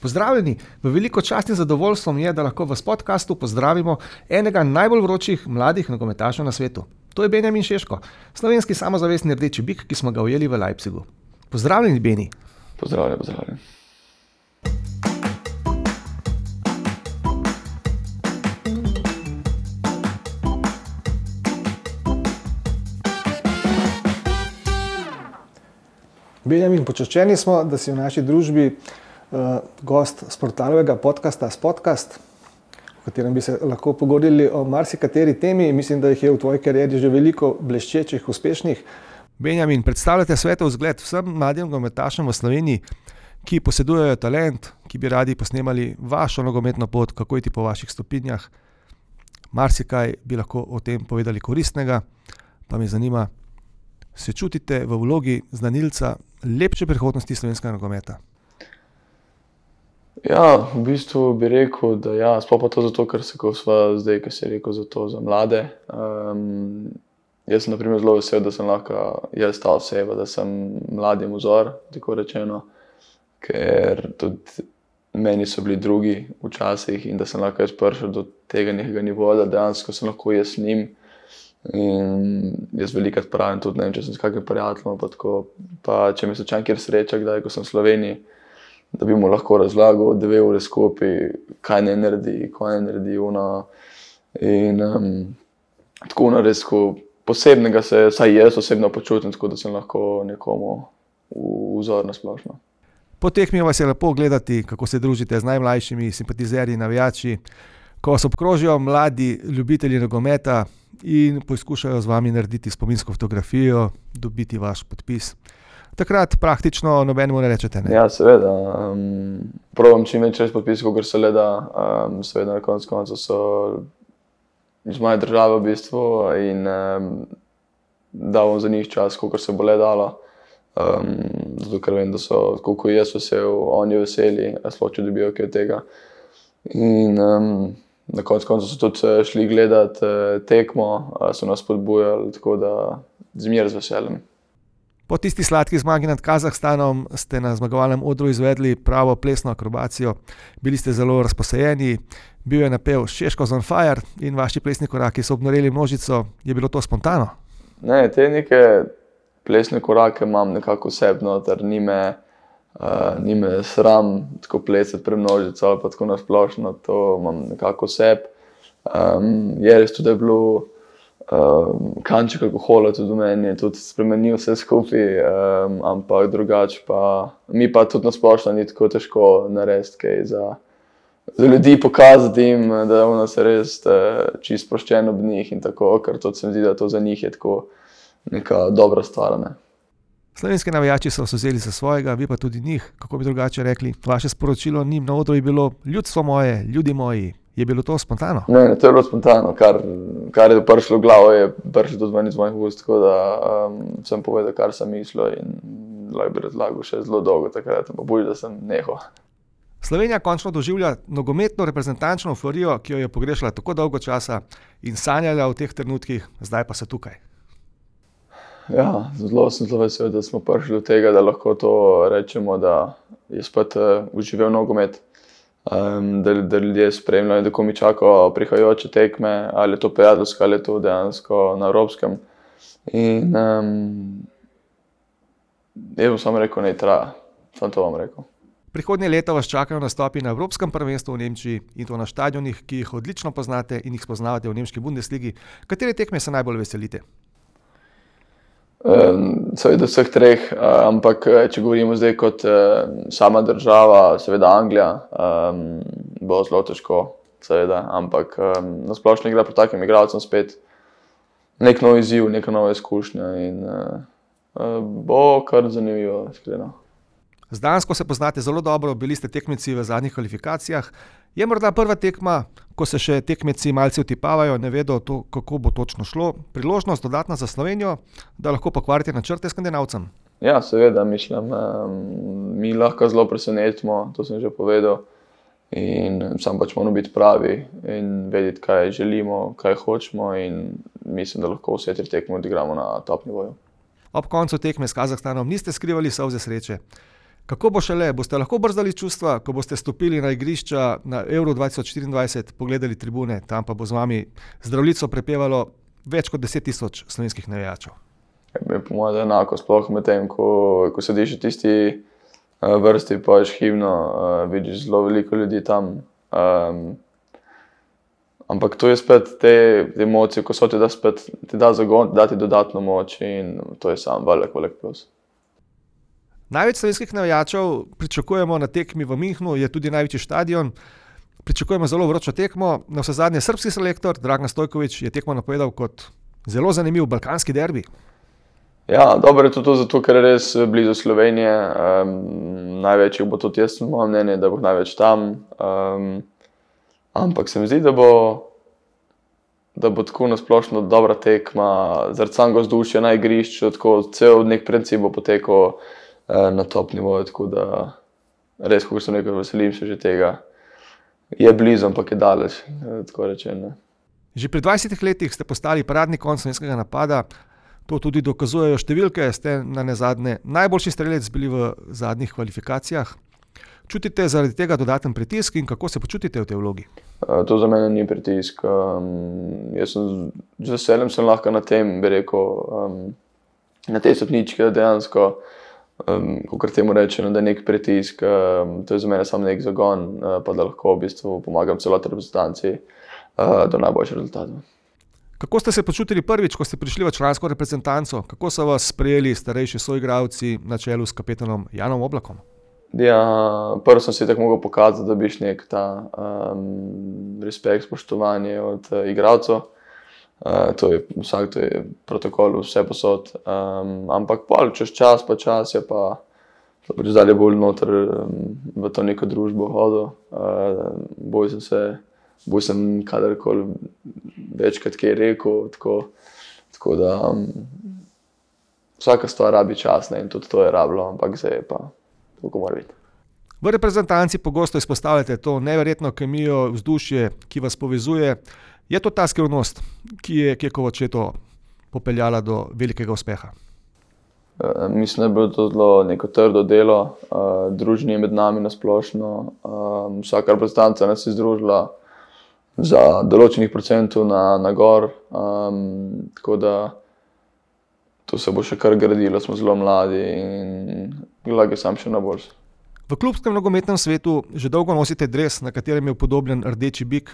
Pozdravljeni, v veliko čast in zadovoljstvo mi je, da lahko v podkastu pozdravimo enega najbolj vročih mladih nogometašev na svetu. To je Benjamin Šeško, slovenski samozavestni rdeči bik, ki smo ga ujeli v Leipzigu. Pozdravljeni, Beni. Pozdravljen, pozdravljen. Benjamin, počaščeni smo, da si v naši družbi gost sportalovega podcasta Spotcast, v katerem bi se lahko pogovorili o marsikateri temi. Mislim, da jih je v tvoji karieri že veliko bleščečih, uspešnih. Benjamin, predstavljate svetov zgled vsem mladim nogometašem v Sloveniji, ki posedujejo talent, ki bi radi posnemali vašo nogometno pot, kako iti po vaših stopinjah. Marsikaj bi lahko o tem povedali koristnega, pa me zanima, se čutite v vlogi znanilca lepše prihodnosti slovenskega nogometa? Ja, v bistvu bi rekel, da ja, sploh pa to zato, ker se ko sva zdaj, ki si rekel, za to za mlade. Um, jaz sem naprimer zelo vesel, da sem lahko jaz ta oseba, da sem mladim vzor, tako rečeno, ker tudi meni so bili drugi včasih in da sem lahko jaz prišel do tega nekega nivoja, da dejansko sem lahko jaz njim. In jaz veliko pravim, tudi ne vem, če sem s kakšnim prijateljem. Pa pa če se čakaj, kjer sreča, kdaj, ko sem v Sloveniji, da bi mu lahko razlagal, da ve ure skupaj, kaj ne naredi, kaj ne naredi. Una. In um, tako na res, posebnega se, vsaj jaz osebno počutim, tako da sem lahko nekomu vzor na splošno. Po tekmi vas je lepo gledati, kako se družite z najmlajšimi simpatizerji, navijači, ko vas obkrožijo mladi ljubitelji nogometa in poskušajo z vami narediti spominsko fotografijo, dobiti vaš podpis. Takrat praktično nobenemu ne rečete. Ne? Ja, seveda. Um, Pravim čim več čez podpis, kot se le da, um, seveda na koncu konca so iz moje države v bistvu in um, da bom za njih čas, kot se bo le dalo. Um, zato, ker vem, da so, kot jaz vesel, oni veseli, sploh če dobijo kaj tega. In, um, na koncu konca so tudi eh, šli gledati eh, tekmo, so nas podbujali, tako da zmer z veseljem. Po tisti sladki zmagi nad Kazahstanom ste na zmagovalnem odru izvedli pravo plesno akrobacijo, bili ste zelo razposajeni, bil je napev Šeško on Fire in vaši plesni koraki so obnoreli množico. Je bilo to spontano? Ne, te neke plesne korake imam nekako osebno, ter nime uh, ni me sram tako plesati pred množico ali pa tako na splošno, to imam nekako vse. Um, je res tudi, bilo um, kanček alkohola tudi v meni, tudi spremenil vse skupaj, um, ampak drugače pa mi pa tudi na splošno ni tako težko narediti kaj za. Za ljudi pokazati, jim, da je vse res uh, čisto sproščeno ob njih in tako, ker to se mi zdi, da to za njih je tako neka dobra stvar. Ne. Slovenski navijači so se vzeli za svojega, vi pa tudi njih, kako bi drugače rekli. Vaše sporočilo njim na odru je bilo: ljudstvo moje, ljudi moji. Je bilo to spontano? Ne, ne to je bilo spontano. Kar, kar je prišlo v glavo, je prišlo tudi iz mojih ust. Tako da um, sem povedal, kar sem mislil in lahko bi razlagal še zelo dolgo, takrat pa bolj, da sem nehal. Slovenija končno doživlja nogometno reprezentančno euforijo, ki jo je pogrešala tako dolgo časa in sanjala v teh trenutkih, zdaj pa se tukaj. Ja, zelo sem zelo vesel, da smo prišli do tega, da lahko to rečemo, da je spet uh, uživel nogomet, um, da, da ljudje spremljajo, da mi čakajo prihajajoče tekme, ali je to prijateljsko, ali je to dejansko na evropskem. In um, jaz bom samo rekel, ne traja, sem to vam rekel. Prihodnje leto vas čakajo nastopi na Evropskem prvenstvu v Nemčiji in to na stadionih, ki jih odlično poznate in jih spoznavate v Nemški Bundesligi. Katere tekme se najbolj veselite? Seveda, vseh treh, ampak eh, če govorimo zdaj kot eh, sama država, seveda Anglija, bo zelo težko, seveda, ampak na splošno igra po takem igralcem spet nek nov izziv, neka nova izkušnja in eh, bo kar zanimivo, iskreno. Z Dansko se poznate zelo dobro, bili ste tekmici v zadnjih kvalifikacijah. Je morda prva tekma, ko se še tekmeci malce utipavajo, ne vedo, to, kako bo točno šlo, priložnost dodatna za Slovenijo, da lahko pokvarite načrte skandinavcem? Ja, seveda, mislim, mi lahko zelo presenetimo, to sem že povedal. In sam pač moramo biti pravi in vedeti, kaj želimo, kaj hočemo, in mislim, da lahko vse tri tekme odigramo na top nivoju. Ob koncu tekme s Kazahstanom niste skrivali solze sreče. Kako bo šele, boste lahko brzdali čustva, ko boste stopili na igrišča na Euro 2024, pogledali tribune, tam pa bo z vami zdravljico prepevalo več kot 10 tisoč slovenskih navijačev? Ja, po mojem, enako, sploh med tem, ko, ko sediš v tisti uh, vrsti, pa ješ himno, uh, vidiš zelo veliko ljudi tam. Um, ampak to je spet te, te emocije, ko so ti da spet ti da zagon, da ti dodatno moč in to je sam velik, velik plus. Največ slovenskih navijačev pričakujemo na tekmi v Münchnu, je tudi največji stadion. Pričakujemo zelo vročo tekmo. Na vse zadnje, srpski selektor Dragan Stojkovič je tekmo napovedal kot zelo zanimiv balkanski derbi. Ja, dobro je to zato, ker je res blizu Slovenije. Um, največ bo tudi jaz, moje mnenje, da bo največ tam. Um, ampak se mi zdi, da bo, da bo tako nasplošno dobra tekma, samega vzdušja na igrišču, tako cel nek princip bo potekal. Eh, na top nivoju. Tako da res, kot sem rekel, veselim se že tega. Je blizu, ampak je daleč. Eh, že pred 20 leti ste postali paradni konc slovenskega napada. To tudi dokazujejo številke, ste na ne zadnje najboljši strelec bili v zadnjih kvalifikacijah. Čutite zaradi tega dodaten pritisk in kako se počutite v tej vlogi? Eh, to za mene ni pritisk. Um, jaz sem z veseljem lahko na tem, bi rekel, um, na tej stopnički, dejansko um, kot temu rečemo, da je nek pritisk, um, to je za mene samo nek zagon, uh, pa da lahko v bistvu pomagam celotni reprezentanci uh, do najboljših rezultatov. Kako ste se počutili prvič, ko ste prišli v člansko reprezentanco? Kako so vas sprejeli starejši soigravci na čelu s kapetanom Janom Oblakom? Ja, prvo sem si tako mogel pokazati, da biš nek ta um, respekt, spoštovanje od uh, igralcev. Uh, to je vsak, to je protokol, vse posod. Um, ampak pol, čez čas, pa čas je pa, da bi zdaj bolj noter um, v to neko družbo hodil. Uh, boj sem se, boj sem kadarkoli večkrat kaj rekel. Tako, tako da um, vsaka stvar rabi čas ne, in tudi to je rablo, ampak zdaj je pa tako mora biti. V reprezentanci pogosto izpostavljate to neverjetno kemijo, vzdušje, ki vas povezuje. Je to ta skrivnost, ki je Kekovačeto popeljala do velikega uspeha? Uh, mislim, da je bilo to zelo neko trdo delo, uh, družnje med nami na splošno. Um, vsaka reprezentanca nas je združila za določenih procentov na, na gor, um, tako da to se bo še kar gradilo, smo zelo mladi in gledaj, sam še na boljši. V klubskem nogometnem svetu že dolgo nosite dres, na katerem je upodobljen rdeči bik.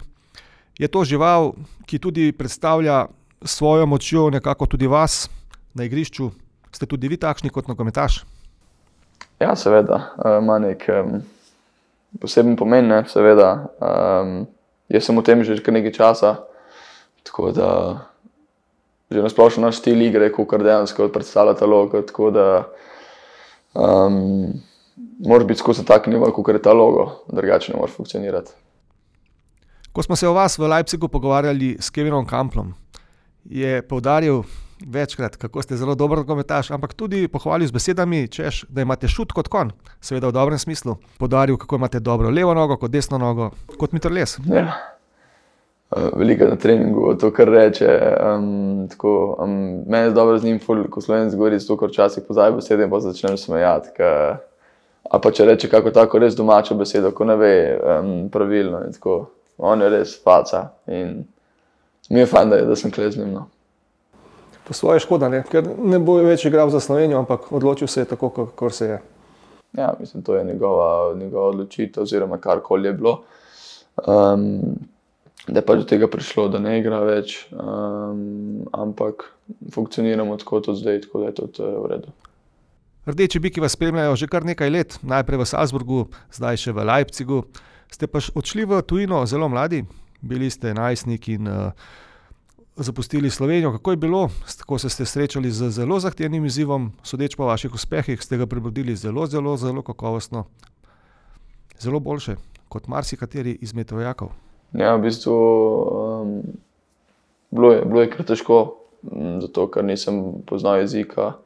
Je to žival, ki tudi predstavlja svojo močjo, nekako tudi vas na igrišču? Ste tudi vi takšni kot nogometaš? Ja, seveda, eh, ima nek um, poseben pomen, ne? seveda. Um, jaz sem v tem že nekaj časa, tako da že na splošno naš stil igre, kot kar dejansko predstavlja ta logo. Tako da um, moraš biti skozi tak nivo, kot je ta logo, drugače ne moreš funkcionirati. Ko smo se o vas v Leipzigu pogovarjali s Kevinom Kamplom, je povdaril večkrat, kako ste zelo dober nogometaš, ampak tudi pohvalil z besedami, češ, da imate šut kot kon, seveda v dobrem smislu. Podaril, kako imate dobro levo nogo, kot desno nogo, kot mitr les. Ja. Uh, veliko na treningu, to kar reče. Um, tako, um, je dobro z njim, ko slovenc govori, zato ker včasih pozabi besede in pa začne smejati. A pa če reče kako tako res domačo besedo, ko ne ve um, pravilno on je res faca in mi je fajn, da, da sem kleznim. No. Po svoje škoda, ne? ker ne bo več igral za Slovenijo, ampak odločil se je tako, kot se je. Ja, mislim, to je njegova, njegova odločitev, oziroma karkoli je bilo. Um, da je pač do tega prišlo, da ne igra več, um, ampak funkcioniramo tako tudi zdaj, tako da je to v redu. Rdeči biki vas spremljajo že kar nekaj let, najprej v Salzburgu, zdaj še v Leipzigu. Ste pa odšli v tujino zelo mladi, bili ste najstnik in uh, zapustili Slovenijo. Kako je bilo, ko ste se srečali z zelo zahtevnim izzivom, sodeč po vaših uspehih, ste ga prebudili zelo, zelo, zelo kakovostno, zelo boljše kot marsikateri izmed vojakov? Ja, v bistvu um, bilo je, bilo je kar težko, zato ker nisem poznal jezika,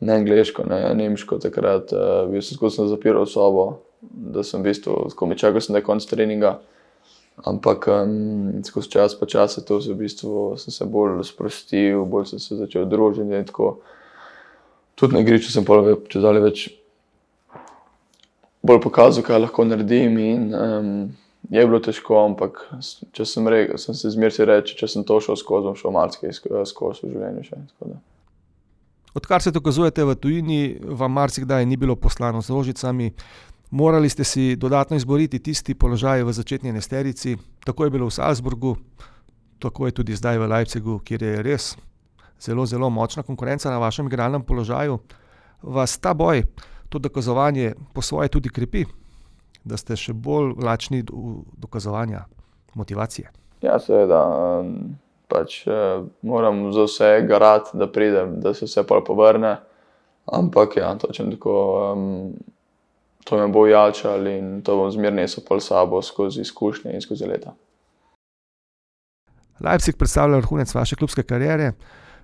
ne angliško, ne nemško, takrat uh, sem skozi zapiral sobo da sem v bistvu, ko mi čakal, da je konec treninga. Ampak um, skozi čas, pa čas je to, v bistvu, sem se bolj sprostil, bolj sem se začel družiti. Tudi na igrišču sem povedal, če zdaj več bolj pokazal, kaj lahko naredim. In, um, je bilo težko, ampak če sem, rekel, sem se zmeraj rekel, če sem to šel skozi, bom šel marsikaj skozi v življenju. Še, Odkar se dokazujete v tujini, vam marsikdaj ni bilo poslano z rožicami. Morali ste si dodatno izboriti tisti položaj v začetni nesterici. Tako je bilo v Salzburgu, tako je tudi zdaj v Leipzigu, kjer je res zelo, zelo močna konkurenca na vašem igralnem položaju. Vas ta boj, to dokazovanje po svoje tudi krepi, da ste še bolj lačni dokazovanja, motivacije. Ja, seveda. Pač, eh, moram za vse garati, da pridem, da se vse povrne. Ampak, ja, točno tako. Um, to me bo jačalo in to bom zmerno nesel pol sabo skozi izkušnje in skozi leta. Leipzig predstavlja vrhunec vaše klubske kariere,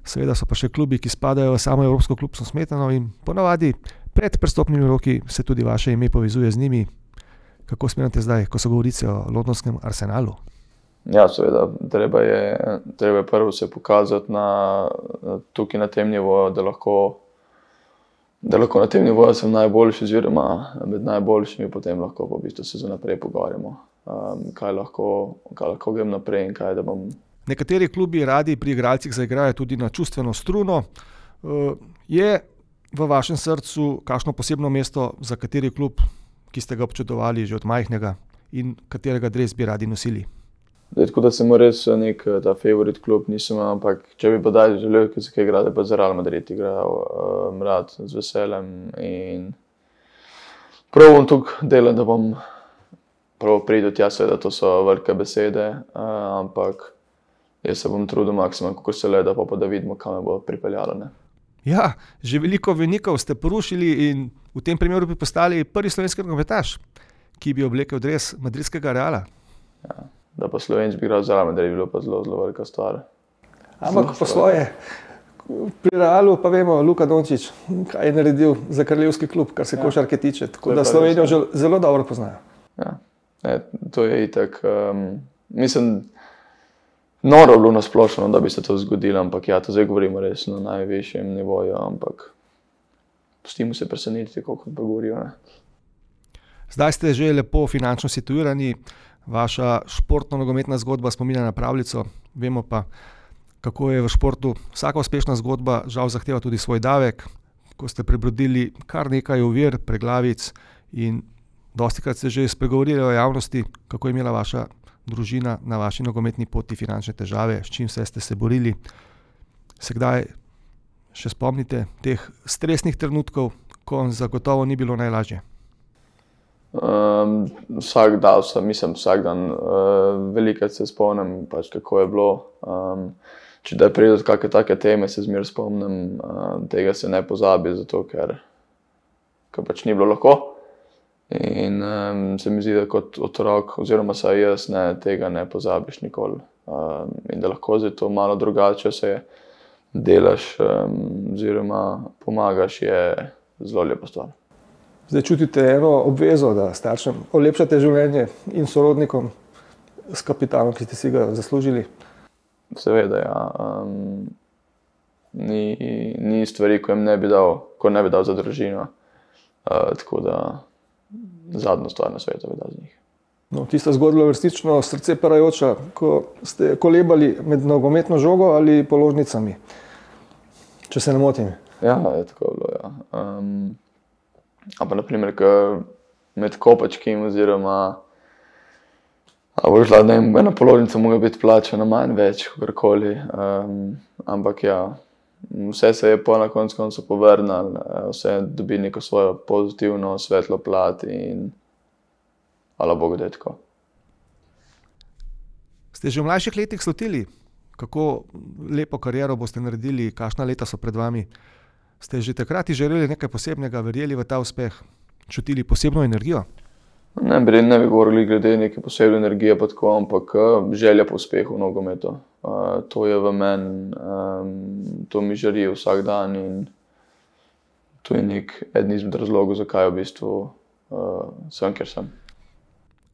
seveda so pa še klubi, ki spadajo v samo Evropsko klubsko smetano in ponavadi pred prstopnimi roki se tudi vaše ime povezuje z njimi. Kako smerate zdaj, ko so govorice o londonskem arsenalu? Ja, seveda, treba je, treba je prvo se pokazati na, tukaj na tem nivoju, da lahko da lahko na tem nivoju sem najboljši, oziroma med najboljšimi, potem lahko v bistvu se za naprej pogovarjamo, um, kaj, lahko, kaj lahko grem naprej in kaj da bom. Nekateri klubi radi pri igralcih zaigrajo tudi na čustveno struno. Uh, je v vašem srcu kakšno posebno mesto za kateri klub, ki ste ga občudovali že od majhnega in katerega dres bi radi nosili? Zdaj, tako da sem res nek eh, ta favorit klub, nisem, ampak če bi pa dal želel, ki se kaj igra, pa za Real Madrid igral, um, rad z veseljem. In prav bom tukaj delal, da bom prav pridel tja, seveda to so velike besede, uh, ampak jaz se bom trudil maksimalno, kako se le da, pa, pa da vidimo, kam me bo pripeljalo. Ne. Ja, že veliko venikov ste porušili in v tem primeru bi postali prvi slovenski nogometaš, ki bi oblekel dres madridskega Reala. Ja da pa slovenci bi igral zraven, da je bilo pa zelo, zelo velika stvar. Ampak po svoje, pri Realu pa vemo, Luka Dončić, kaj je naredil za kraljevski klub, kar se ja. košarke tiče. Tako da Slovenijo že zelo dobro poznajo. Ja. Ne, to je itak. Um, mislim, noro bilo na splošno, da bi se to zgodilo, ampak ja, to zdaj govorimo res na najvišjem nivoju. Ampak pustimo se presenetiti, kako pa govorijo. Ne. Zdaj ste že lepo finančno situirani. Vaša športno-nogometna zgodba spominja na pravljico, vemo pa, kako je v športu vsaka uspešna zgodba, žal, zahteva tudi svoj davek. Ko ste prebrodili kar nekaj uvir, preglavic in dosti krat ste že spregovorili o javnosti, kako je imela vaša družina na vaši nogometni poti finančne težave, s čim vse ste se borili. Se kdaj še spomnite teh stresnih trenutkov, ko zagotovo ni bilo najlažje? Um, vsak dan, mislim, vsak dan, uh, veliko se spomnim, pač, kako je bilo. Um, če da pride do kakšne take teme, se zmeraj spomnim, uh, tega se ne pozabi, zato ker, ker pač ni bilo lahko. In um, se mi zdi, da kot otrok, oziroma saj jaz, ne, tega ne pozabiš nikoli. Um, in da lahko zdaj to malo drugače se delaš, um, oziroma pomagaš, je zelo lepa stvar. Zdaj čutite eno obvezo, da staršem olepšate življenje in sorodnikom s kapitalom, ki ste si ga zaslužili. Seveda, ja. um, ni, ni stvari, ko jim ne bi dal, ko ne bi dal za družino. Uh, tako da zadnjo stvar na svetu bi dal za njih. No, tista zgodba je resnično srce parajoča, ko ste kolebali med nogometno žogo ali položnicami, če se ne motim. Ja, je tako bilo. Ja. Um, Ampak, naprimer, med kopačkim, oziroma šla, ne, ena položnica mora biti plačena manj, več, kakorkoli. Um, ampak ja, vse se je po na koncu koncu povrnilo, vse dobi neko svojo pozitivno, svetlo plat in Bogu, da je tako. Ste že v mlajših letih slutili, kako lepo kariero boste naredili, kakšna leta so pred vami? Ste že takrat želeli nekaj posebnega, verjeli v ta uspeh, čutili posebno energijo? Ne ne bi govorili glede neke posebne energije, pa tako, ampak eh, želja po uspehu v nogometu. Uh, to je v meni, um, to mi žari vsak dan in to je nek eden izmed razlogov, zakaj v bistvu uh, sem, ker sem.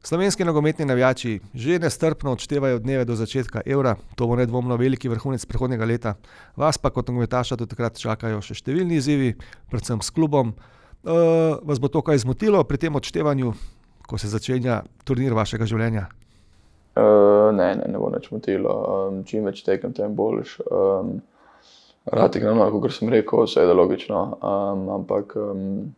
Slovenski nogometni navijači že nestrpno odštevajo dneve do začetka evra, to bo nedvomno veliki vrhunec prihodnega leta. Vas pa kot nogometaša do takrat čakajo še številni izzivi, predvsem s klubom. uh, vas bo to kaj zmotilo pri tem odštevanju, ko se začenja turnir vašega življenja? Uh, ne, ne, ne bo nič motilo. Um, čim več tekem, tem boljš. Um, Rad igram, no, kot sem rekel, vse je logično. Um, ampak um,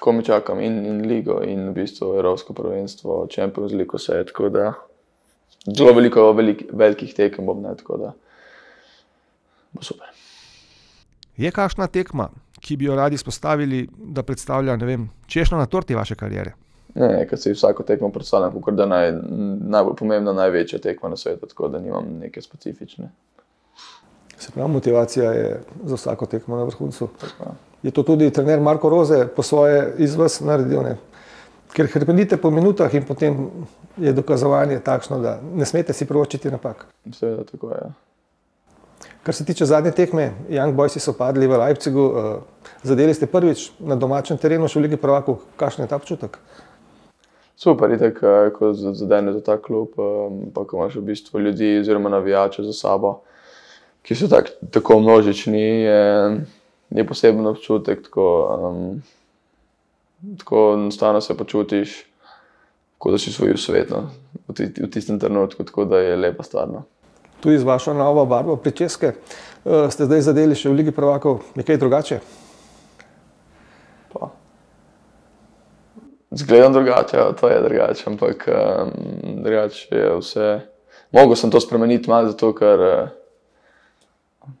ko mi čakam in, in ligo, in v bistvu Evropsko prvenstvo, Champions League, vse je tako da. Zelo veliko velik, velikih tekem bom, ne, tako da bo super. Je kakšna tekma, ki bi jo radi izpostavili, da predstavlja češnjo na torti vaše kariere? Ne, ker si vsako tekmo predstavljam kot da je naj, najbolj pomembna, največja tekma na svetu, tako da nimam neke specifične. Se pravi, motivacija je za vsako tekmo na vrhuncu. Je to tudi trener Marko Roze po svoje izvaz naredil? Ne? Ker hrbtenite po minutah in potem je dokazovanje takšno, da ne smete si prvočiti napak. Seveda, tako je. Ja. Kar se tiče zadnje tekme, Young Boys so padli v Leipzigu, uh, zadeli ste prvič na domačem terenu, še v Ligi Prvakov. Kakšen je ta občutek? Super, itek, eh, ko zadene za ta klub, eh, pa ko imaš v bistvu ljudi oziroma navijače za sabo, ki so tak, tako množični, je, je poseben občutek. Tako, um, tako enostavno se počutiš, kot da si svoj svet no, v, v tistem trenutku, tako da je lepa stvar. No. Tudi z vašo novo barvo pričeske uh, ste zdaj zadeli še v Ligi Prvakov, nekaj drugače. Zgledam drugače, ja, to je drugače, ampak um, drugače je vse. Mogoče sem to spremeniti malo zato, ker uh,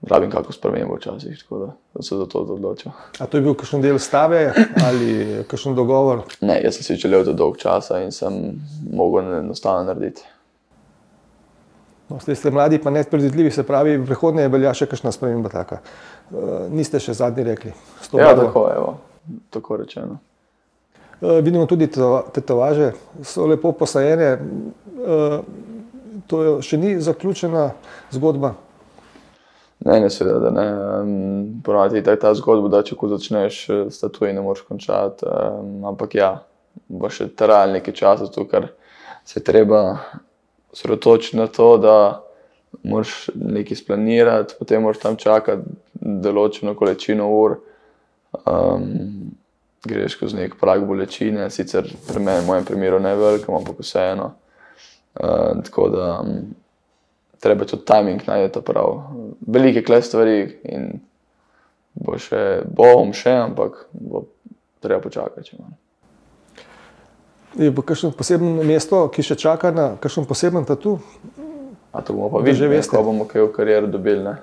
rabim kako spremeniti včasih, tako da, da se za to odločim. A to je bil kakšen del stave ali kakšen dogovor? Ne, jaz sem si želel to dolg časa in sem mogel enostavno narediti. No, ste, ste mladi, pa ne predvidljivi, se pravi, v prihodnje je velja še kakšna sprememba taka. Uh, niste še zadnji rekli. Ja, tako je, tako rečeno. Uh, vidimo tudi tetovaže, so lepo posajene. Uh, to je, še ni zaključena zgodba. Ne, ne, seveda, da ne. Um, Ponovadi je ta zgodba, da če ko začneš s tatuji, ne moreš končati. Um, ampak ja, bo še trajal nekaj časa, tu, ker se treba osredotočiti na to, da moraš nekaj splanirati, potem moraš tam čakati določeno količino ur. Um, greš skozi nek prag bolečine, sicer pri meni, v mojem primeru, ne veliko, ampak vseeno. Uh, tako da um, treba tudi timing najti prav. Velike kle stvari in bo še, bom še, ampak bo treba počakati. Je pa kakšno posebno mesto, ki še čaka na kakšen poseben tatu? A to bomo pa videli, ko bomo kaj v karieri dobili. Ne?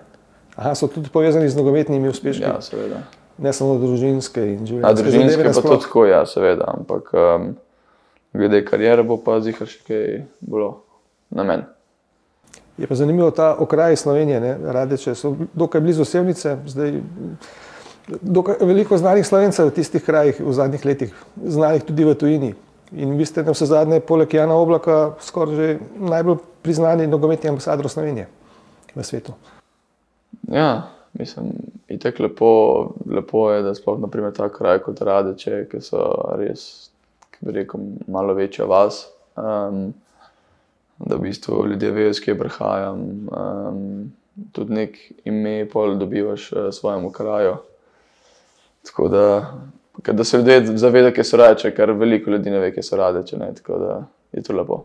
Aha, so tudi povezani z nogometnimi uspeši. Ja, seveda ne samo družinske in življenjske. Na družinske pa tudi tako, ja, seveda, ampak um, glede karijere bo pa zihar še kaj bilo na meni. Je pa zanimivo ta okraj Slovenije, ne? Radeče so dokaj blizu Sevnice, zdaj dokaj veliko znanih slovencev v tistih krajih v zadnjih letih, znanih tudi v tujini. In vi ste na vse zadnje, poleg Jana Oblaka, skoraj že najbolj priznani nogometni ambasador Slovenije v svetu. Ja, mislim, itek lepo, lepo je, da sploh naprimer ta kraj kot Radeče, ki so res, ki bi rekel, malo večja vas. Um, da v bistvu ljudje vejo, s kje prihajam. Um, tudi nek ime, pol dobivaš uh, svojemu kraju. Tako da, da se ljudje zavedajo, kje so reče, ker veliko ljudi ne ve, kje so radeče. Ne? Tako da je to lepo.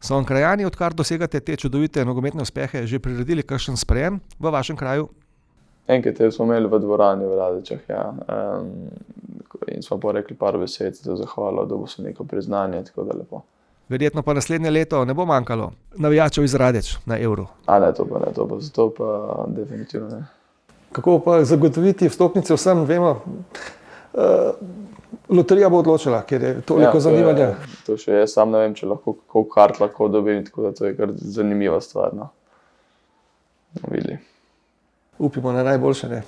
So vam krajani, odkar dosegate te čudovite nogometne uspehe, že priredili kakšen sprejem v vašem kraju? Enkrat smo imeli v dvorani v Radičah ja. um, in smo pa rekli par besed za zahvalo, da bo se neko priznanje. Verjetno pa naslednje leto ne bo manjkalo navijačev iz Radeč na evro. A ne, to pa ne, to pa zato pa definitivno ne. Kako pa zagotoviti vstopnice vsem, vemo. Uh, Loterija bo odločila, ker je toliko ja, to zanimanja. Je, to še jaz sam ne vem, če lahko kako kart lahko dobim, tako da to je kar zanimiva stvar. No. No, upimo na najboljše. Ne.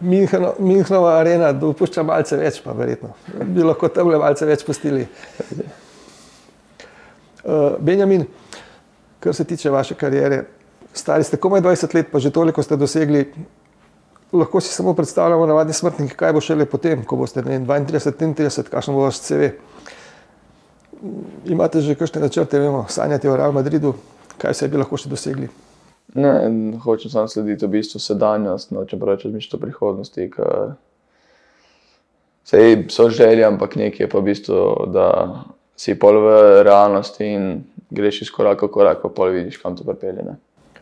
Minhno, Minhnova arena dopušča malce več, pa verjetno. Bi lahko tam le malce več pustili. Uh, Benjamin, kar se tiče vaše kariere, stari ste komaj 20 let, pa že toliko ste dosegli. Lahko si samo predstavljamo, navadni smrtniki, kaj bo šele potem, ko boste ne, 32, 33, kakšen bo vaš CV. Imate že kakšne načrte, vemo, sanjate o Real Madridu, kaj se bi lahko še dosegli? Ne, hočem samo slediti v bistvu sedanjost, nočem preveč razmišljati o prihodnosti. Sej so želje, ampak nekaj je pa v bistvu, da si pol v realnosti in greš iz koraka v korak, pa pol vidiš, kam to pripelje. ne.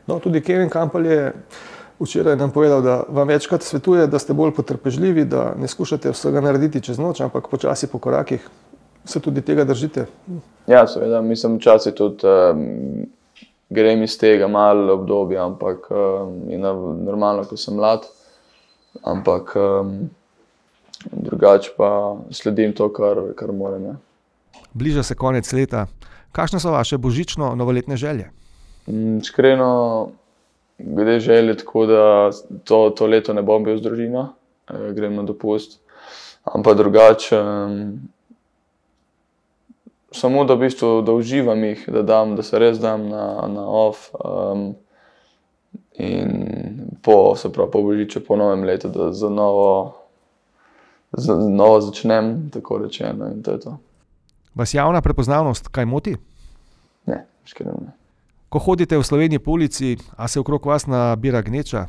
No, tudi Kevin Campbell je včeraj nam povedal, da vam večkrat svetuje, da ste bolj potrpežljivi, da ne skušate vsega narediti čez noč, ampak počasi po korakih. Se tudi tega držite? Ja, seveda, mislim, včasih tudi um, grem iz tega malo obdobja, ampak um, je nav- normalno, ko sem mlad. Ampak um, drugače pa sledim to, kar, kar moram. Ja. Bliža se konec leta. Kakšne so vaše božično-novoletne želje? Mm, Iskreno, glede želje, tako da to, to leto ne bom bil z družino, eh, grem na dopust. Ampak drugače, em, samo da v bistvu da uživam jih, da, dam, da se res dam na, na off. Um, in po, se pravi, po božiču, po novem letu, da za novo, za novo začnem, tako rečeno. To to. Vas javna prepoznavnost kaj moti? Ne, iskreno ne. Ko hodite v Sloveniji po ulici, a se okrog vas nabira gneča?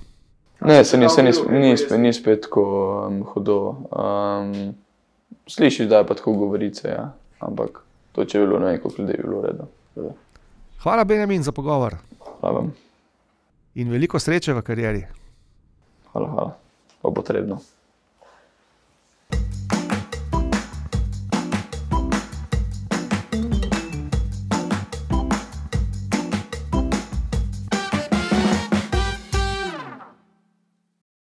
Ne, se ni, se ni, sp- ni, spet, ni spet tako um, hudo. Um, slišiš, da je pa tako govorice, ja. ampak to, če bi bilo nekaj ljudi, bi bilo redo. Hvala, Benjamin, za pogovor Hvala vam, in veliko sreče v karieri. hvala, hvala. Pa potrebno.